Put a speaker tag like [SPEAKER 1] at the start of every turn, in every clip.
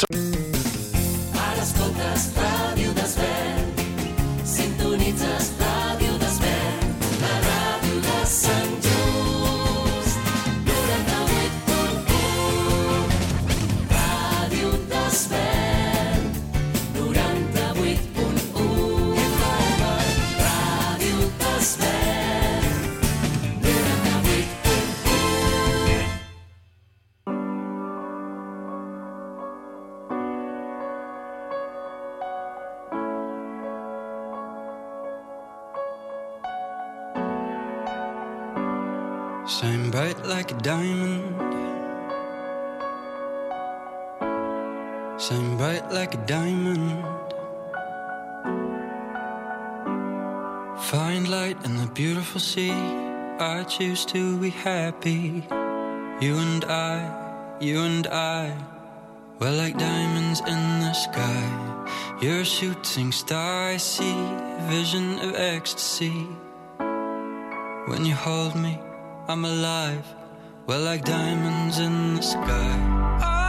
[SPEAKER 1] Ara escoltes,
[SPEAKER 2] happy. You and I, you and I, we're like diamonds in the sky. You're a shooting star, I see, vision of ecstasy. When you hold me, I'm alive. We're like diamonds in the sky.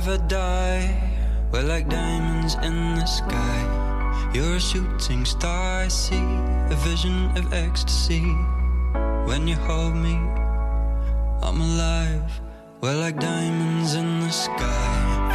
[SPEAKER 2] never die. We're like diamonds in the sky. You're a shooting star, I see a vision of ecstasy. When you hold me, I'm alive. We're like diamonds in the sky.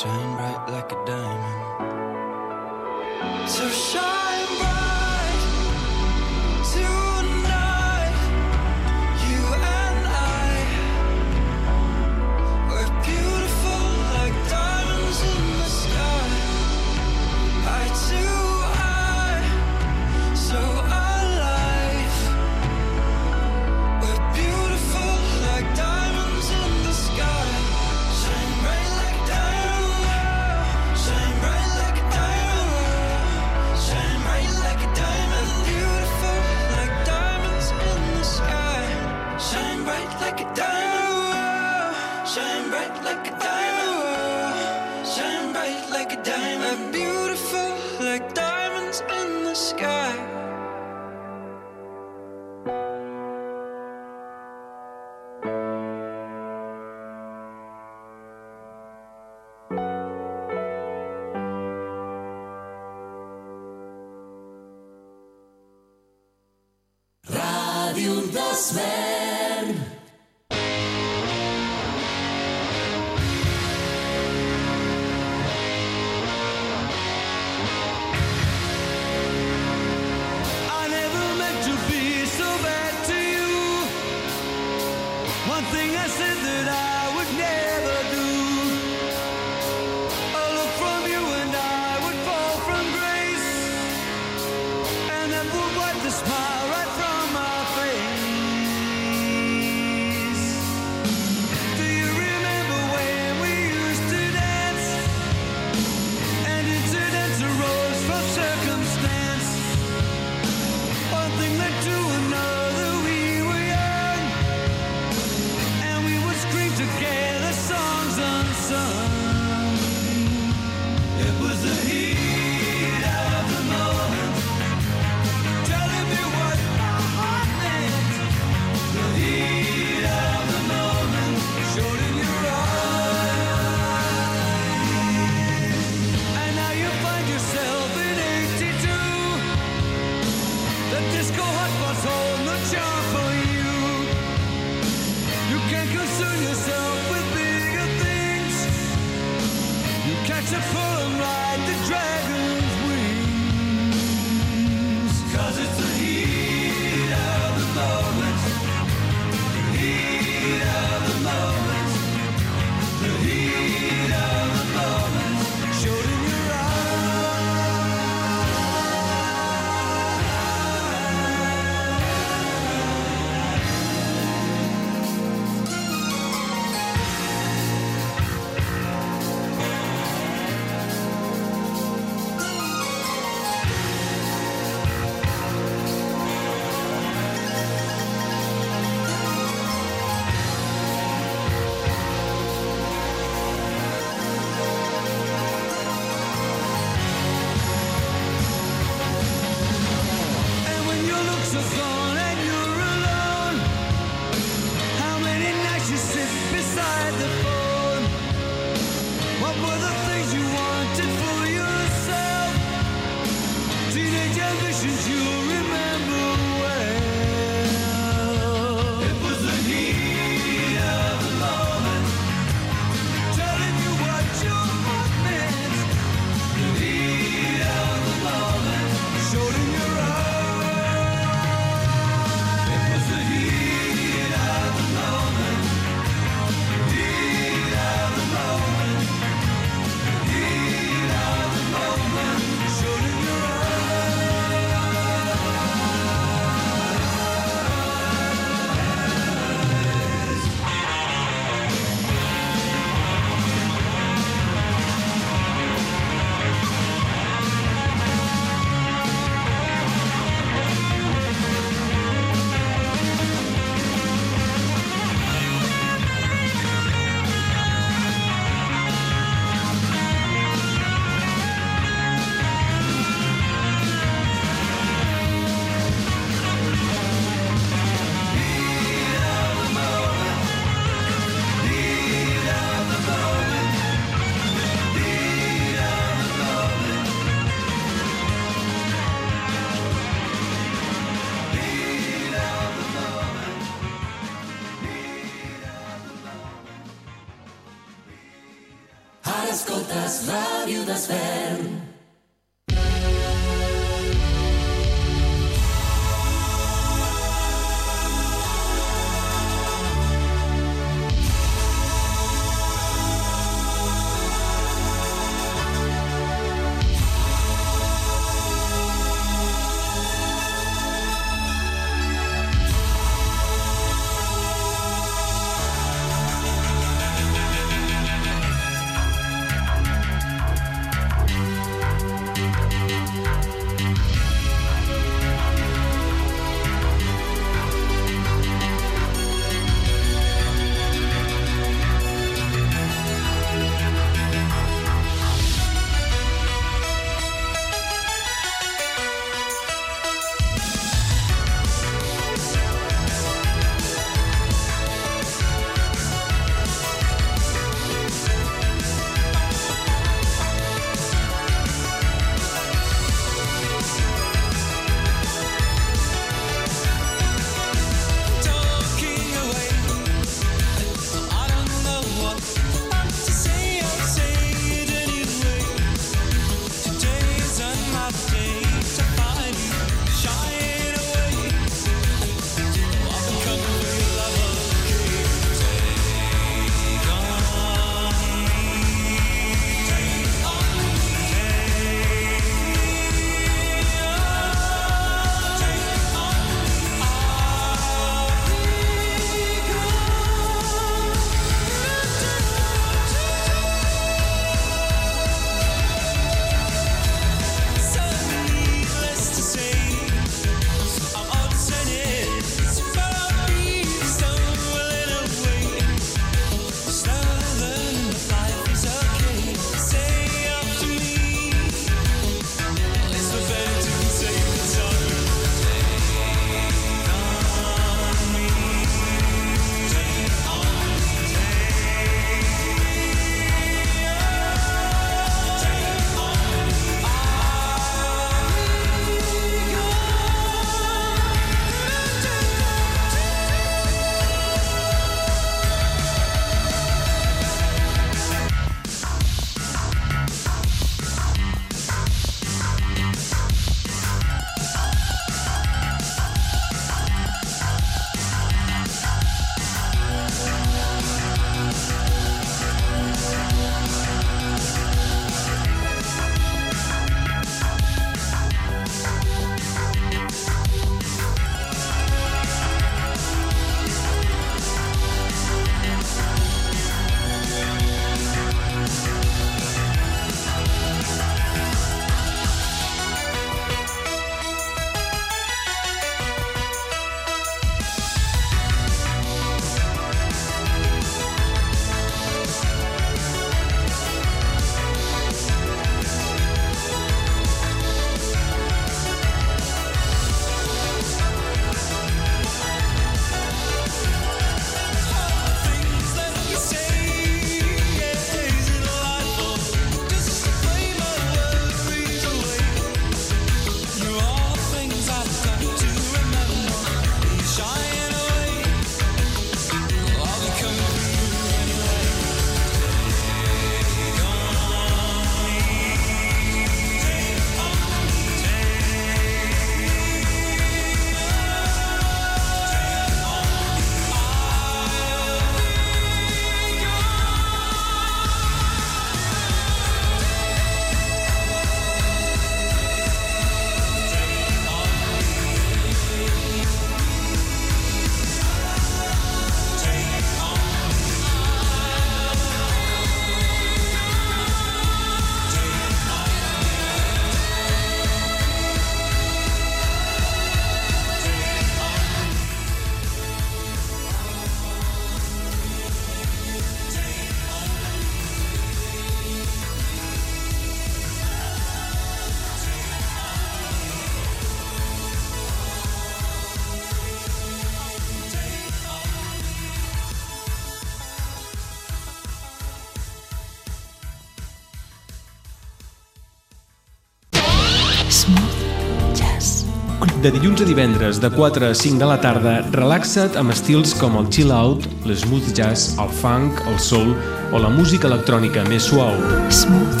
[SPEAKER 3] De dilluns a divendres, de 4 a 5 de la tarda, relaxa't amb estils com el chill out, l'smooth jazz, el funk, el soul o la música electrònica més suau.
[SPEAKER 4] Smooth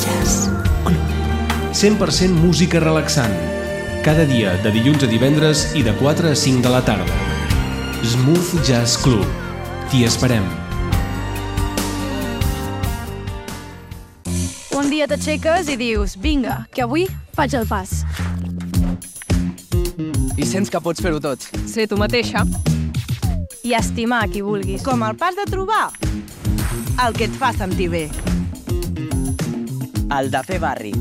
[SPEAKER 4] jazz.
[SPEAKER 3] 100% música relaxant. Cada dia, de dilluns a divendres i de 4 a 5 de la tarda. Smooth Jazz Club. T'hi esperem.
[SPEAKER 5] Un dia t'aixeques i dius, vinga, que avui faig el pas.
[SPEAKER 6] I sents que pots fer-ho tot.
[SPEAKER 5] Ser tu mateixa. I estimar qui vulguis.
[SPEAKER 7] Com el pas de trobar el que et fa sentir bé.
[SPEAKER 6] El de fer barri.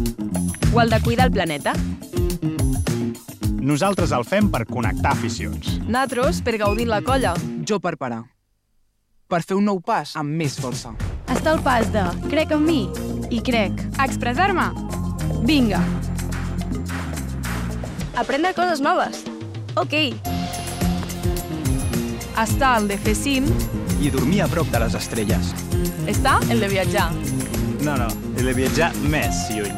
[SPEAKER 5] O el de cuidar el planeta.
[SPEAKER 8] Nosaltres el fem per connectar aficions.
[SPEAKER 5] Natros per gaudir la colla.
[SPEAKER 6] Jo per parar. Per fer un nou pas amb més força.
[SPEAKER 5] Està el pas de crec en mi i crec. Expressar-me. Vinga. Aprendre coses noves. Ok. Està el de fer cim.
[SPEAKER 8] I dormir a prop de les estrelles.
[SPEAKER 5] Està el de viatjar.
[SPEAKER 8] No, no, he de viatjar més lluny.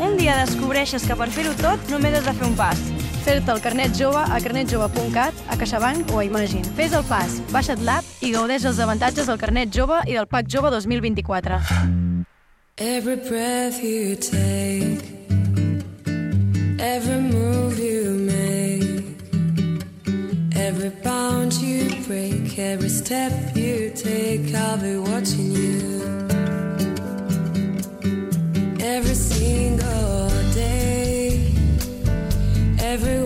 [SPEAKER 7] Un dia descobreixes que per fer-ho tot només has de fer un pas.
[SPEAKER 5] Fer-te el carnet jove a carnetjove.cat, a CaixaBank o a Imagine. Fes el pas, baixa't l'app i gaudeix dels avantatges del carnet jove i del PAC jove 2024.
[SPEAKER 1] Every breath you take, every move every bound you break, every step you take, I'll be watching you. Every single day, every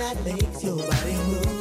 [SPEAKER 9] that makes your body move.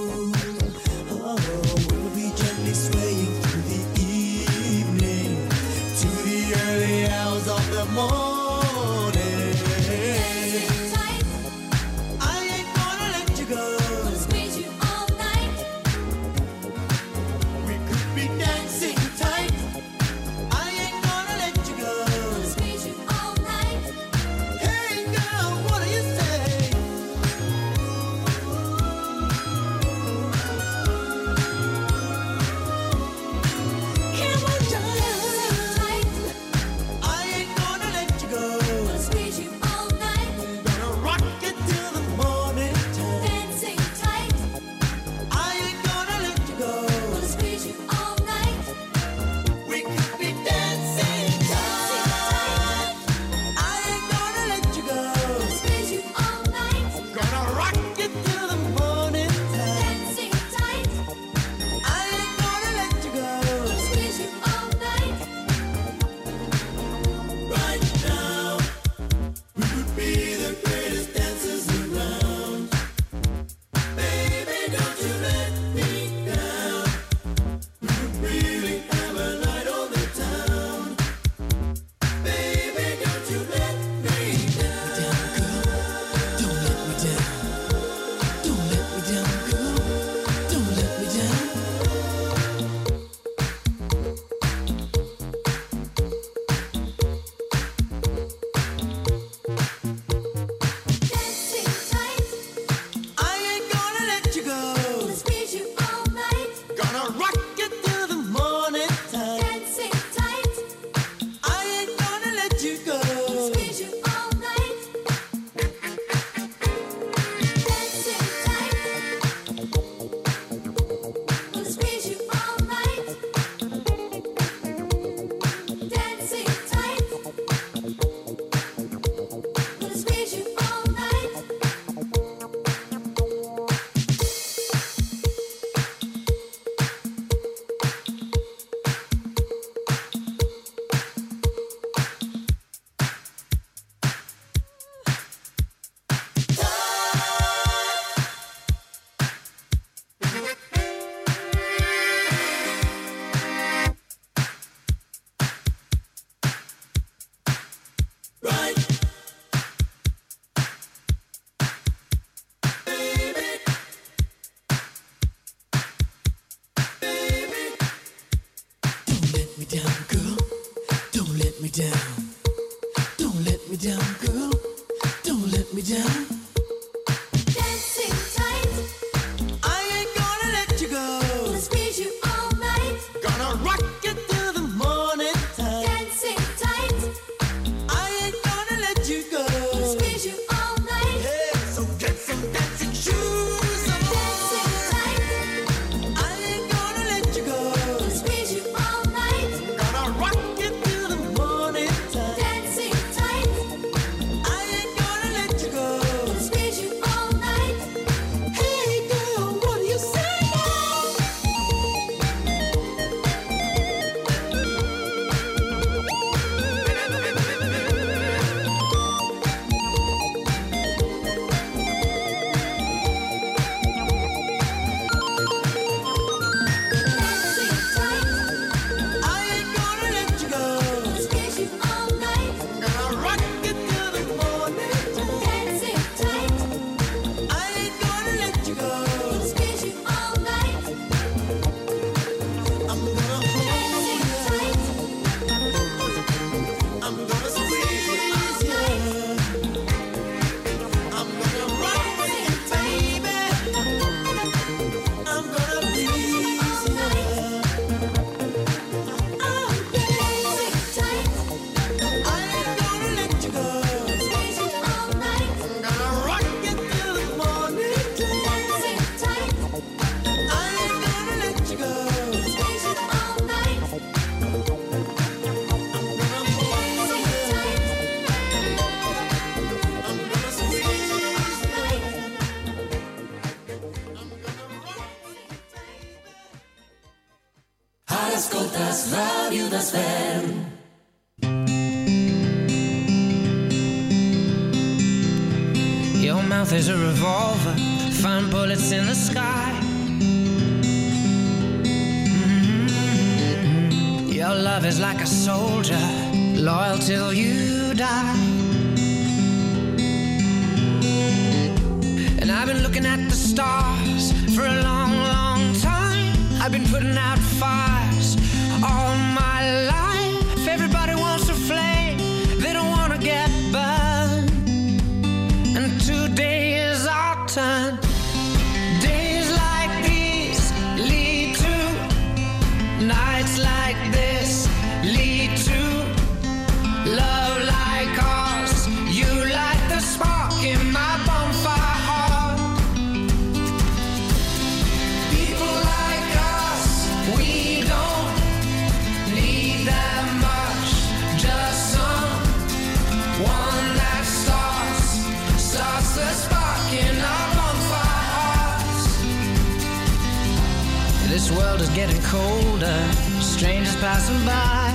[SPEAKER 10] This world is getting colder, strangers passing by.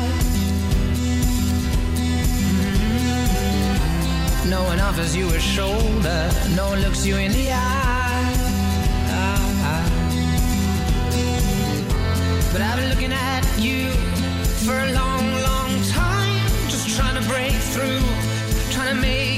[SPEAKER 10] No one offers you a shoulder, no one looks you in the eye. But I've been looking at you for a long, long time, just trying to break through, trying to make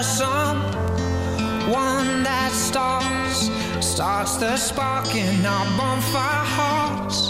[SPEAKER 10] Just some one that starts, starts the spark in our bonfire hearts.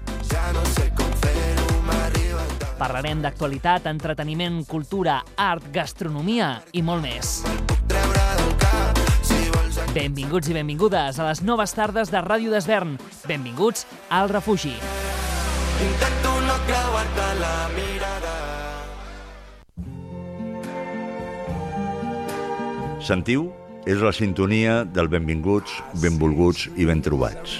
[SPEAKER 11] Ja no sé com fer-ho, m'arriba tant.
[SPEAKER 12] Parlarem d'actualitat, entreteniment, cultura, art, gastronomia i molt més. Benvinguts i benvingudes a les noves tardes de Ràdio d'Esvern. Benvinguts al refugi.
[SPEAKER 11] Intento no creuar-te la mirada.
[SPEAKER 13] Sentiu? És la sintonia del benvinguts, benvolguts i ben trobats.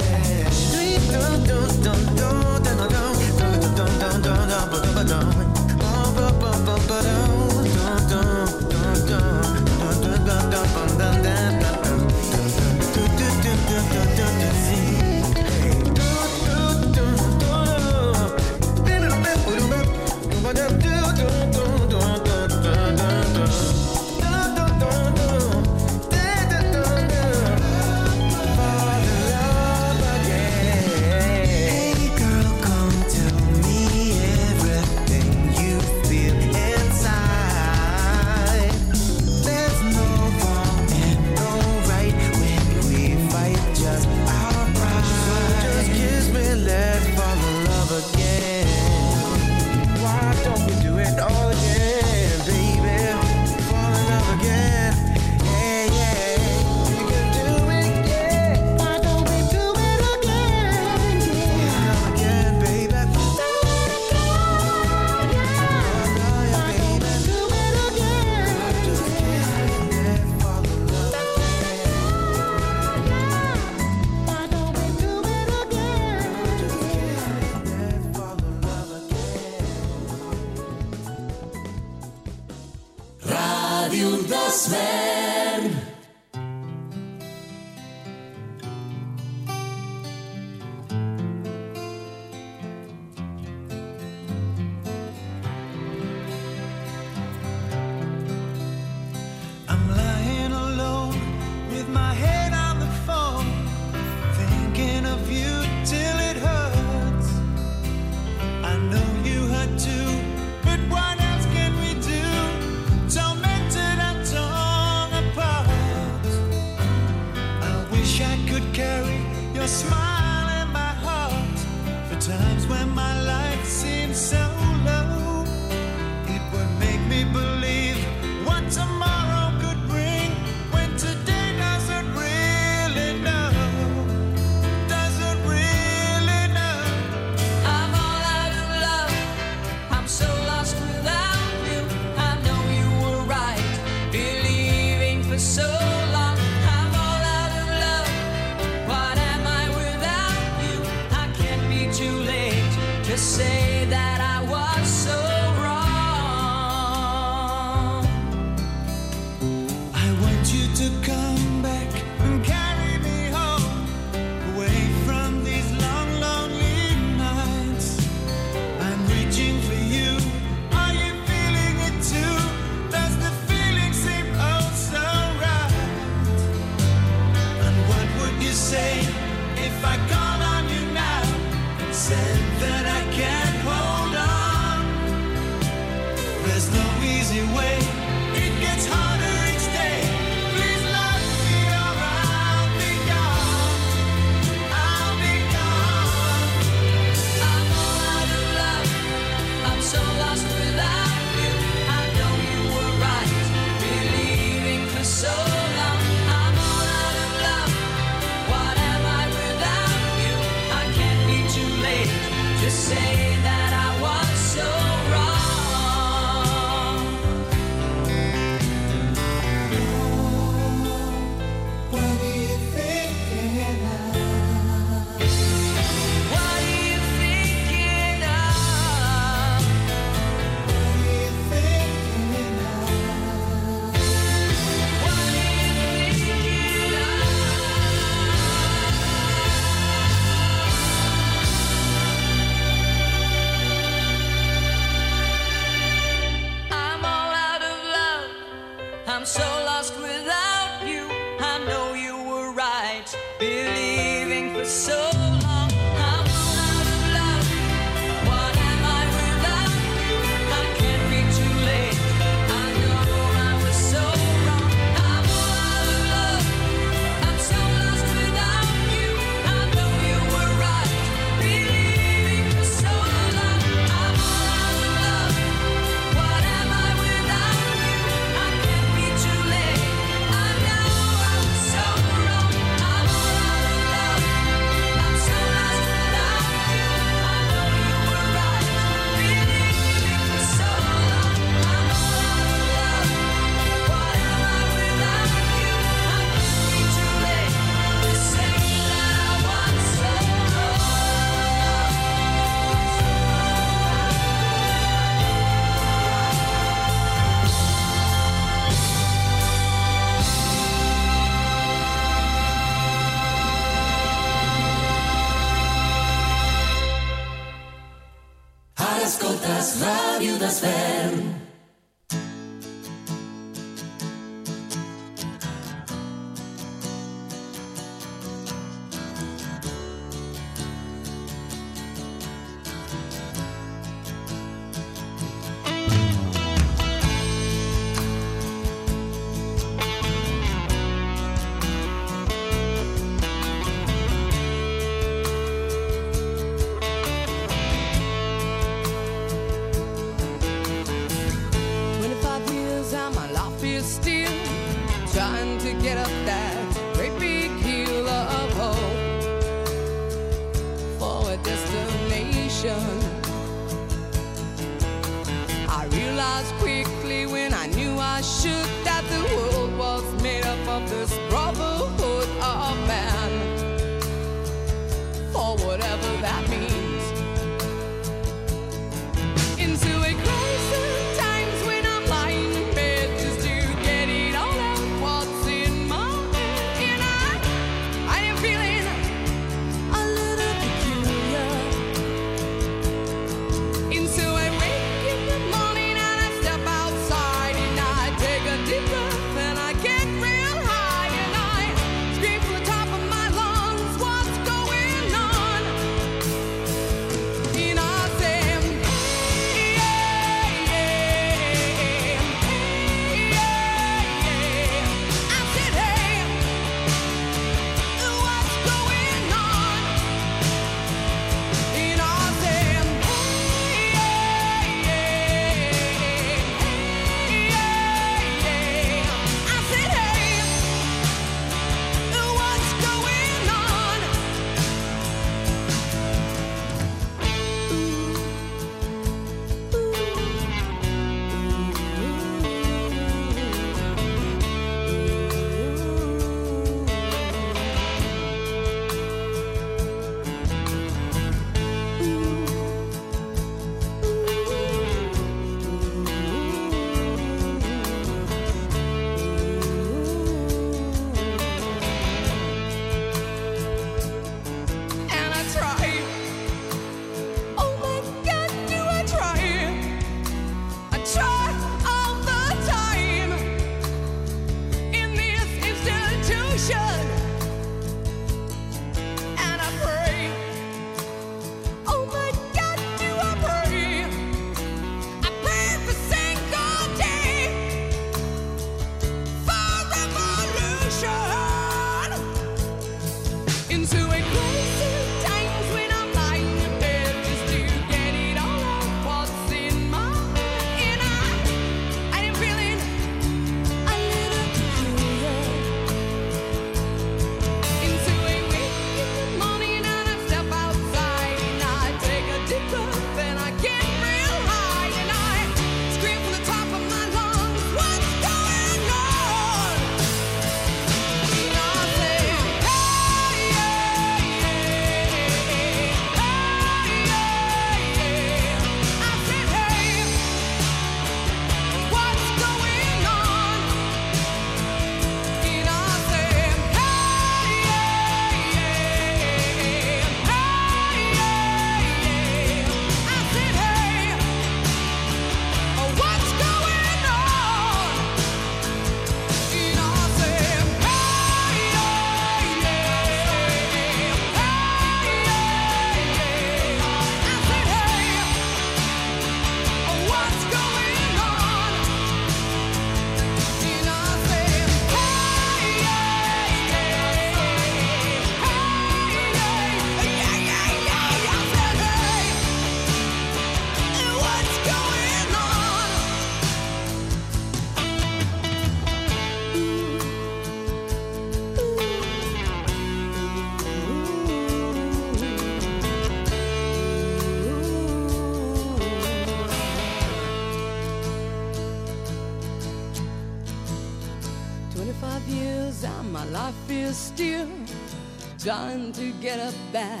[SPEAKER 1] to
[SPEAKER 14] get up that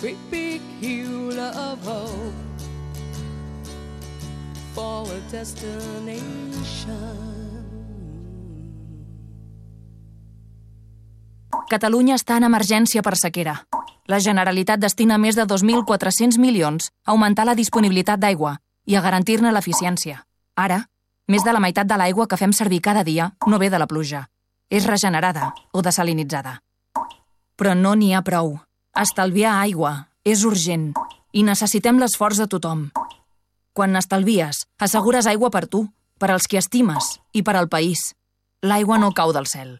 [SPEAKER 14] great big hill of hope for a destination.
[SPEAKER 15] Catalunya està en emergència per sequera. La Generalitat destina més de 2.400 milions a augmentar la disponibilitat d'aigua i a garantir-ne l'eficiència. Ara, més de la meitat de l'aigua que fem servir cada dia no ve de la pluja. És regenerada o desalinitzada. Però no n'hi ha prou. Estalviar aigua és urgent i necessitem l'esforç de tothom. Quan n'estalvies, assegures aigua per tu, per als qui estimes i per al país. L'aigua no cau del cel.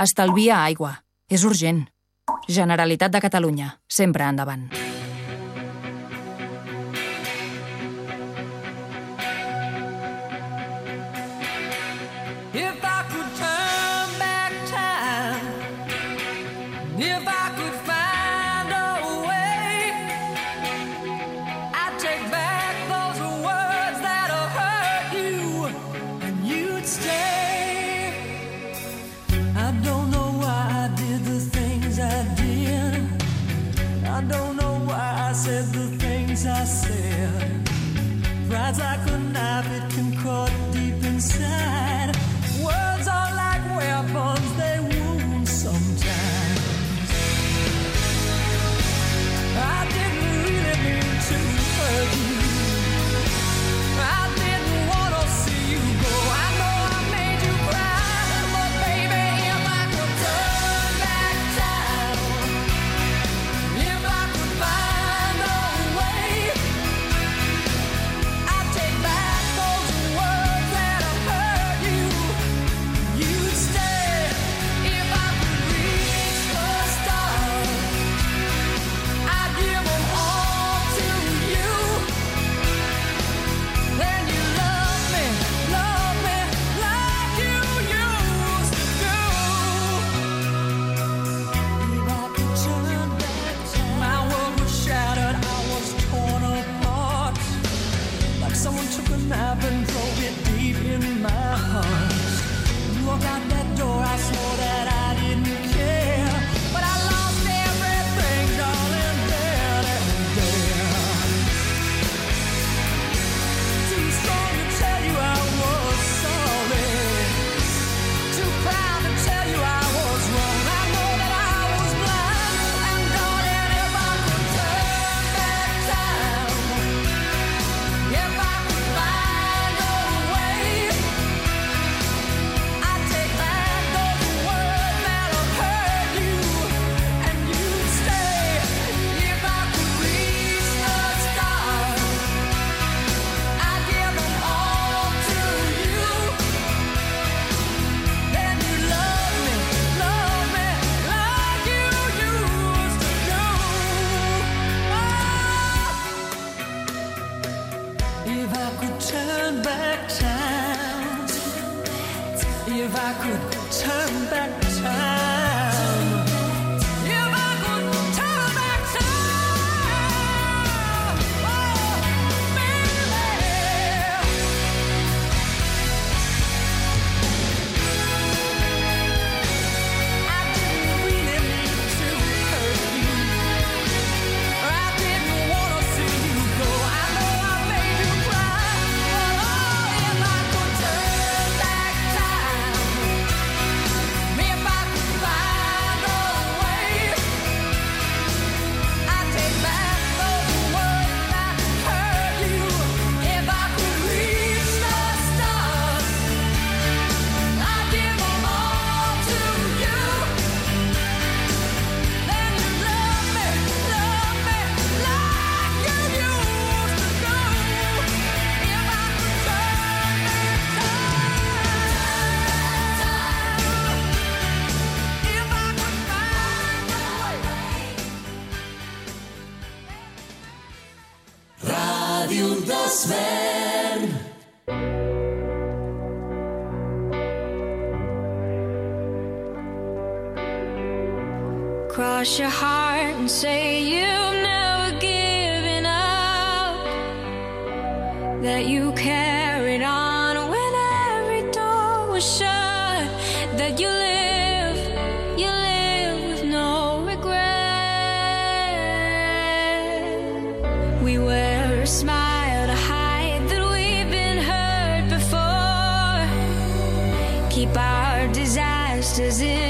[SPEAKER 15] Estalvia aigua. És urgent. Generalitat de Catalunya. Sempre endavant.
[SPEAKER 2] Stay. that you
[SPEAKER 1] live, you live with no regret. We wear a smile to hide that we've been hurt before. Keep our disasters in.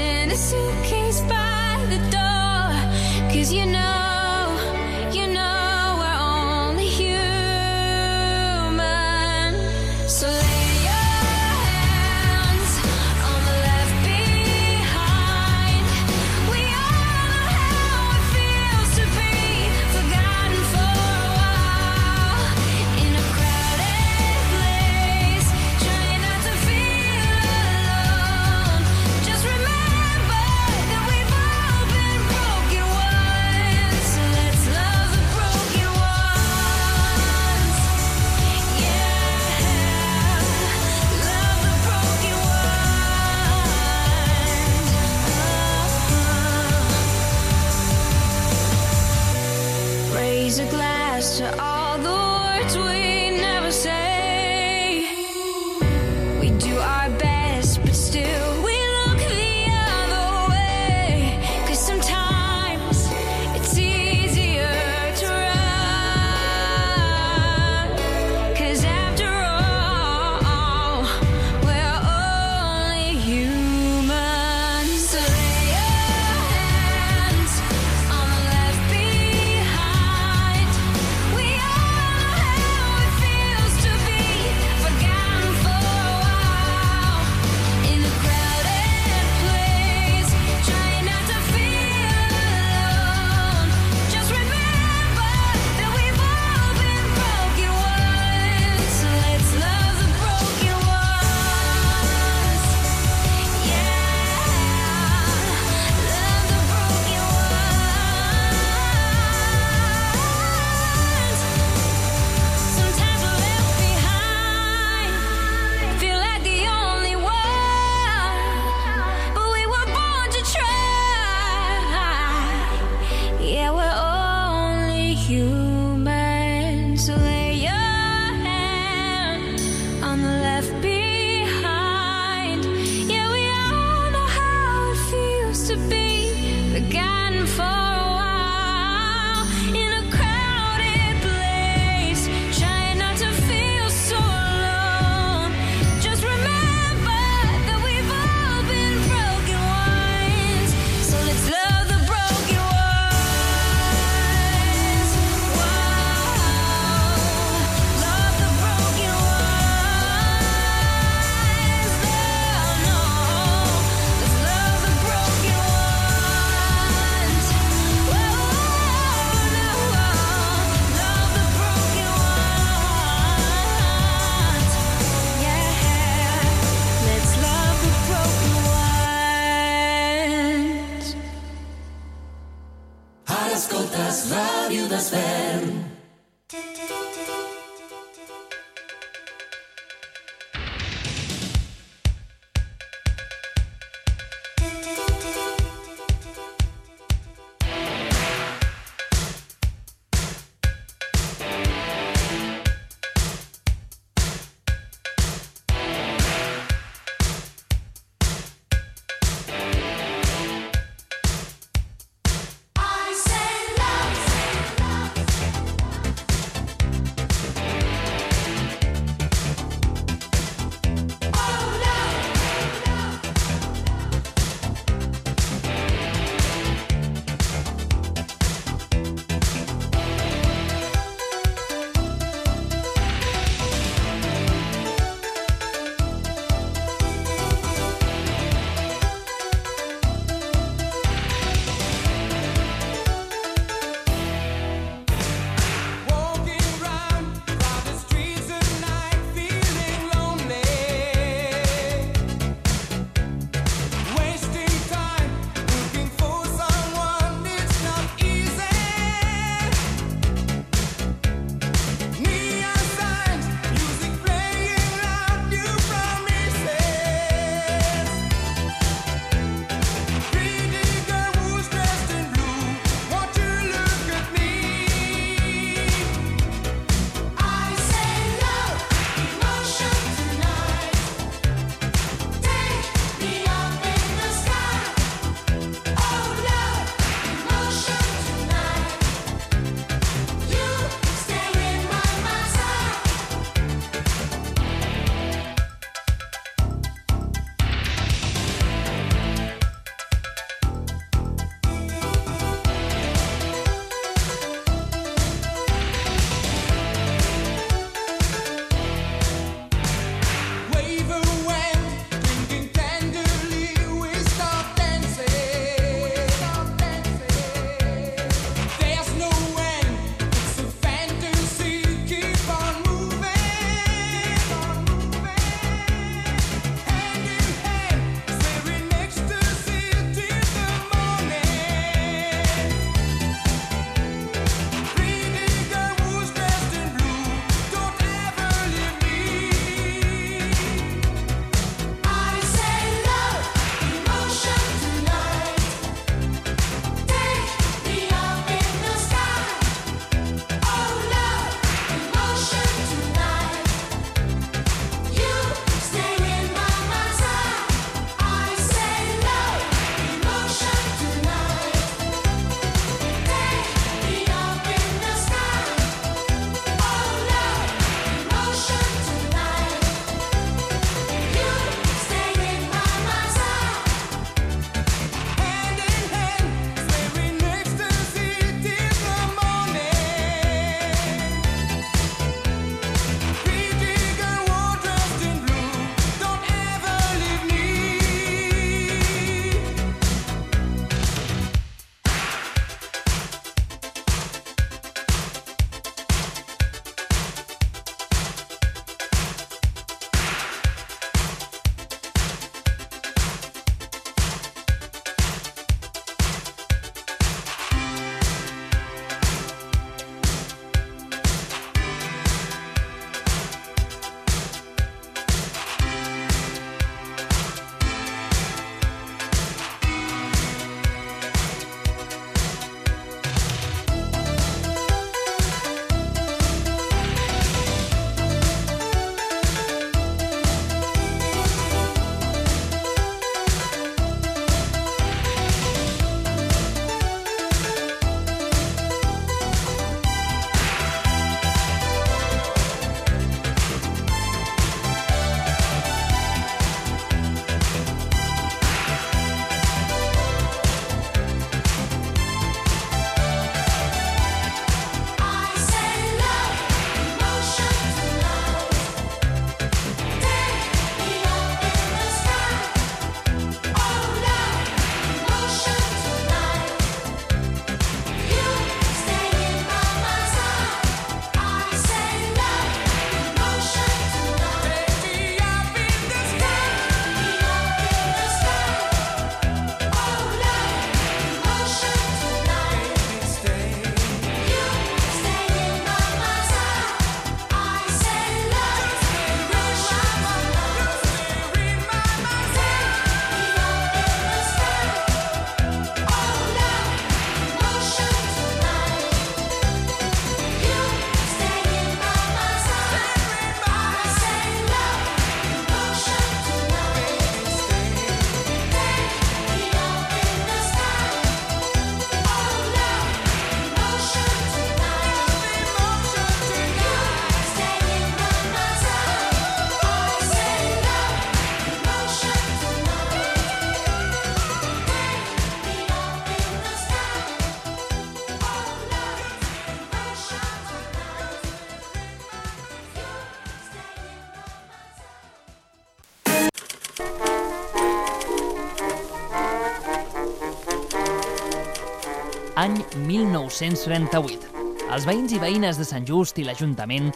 [SPEAKER 12] 1938. Els veïns i veïnes de Sant Just i l'Ajuntament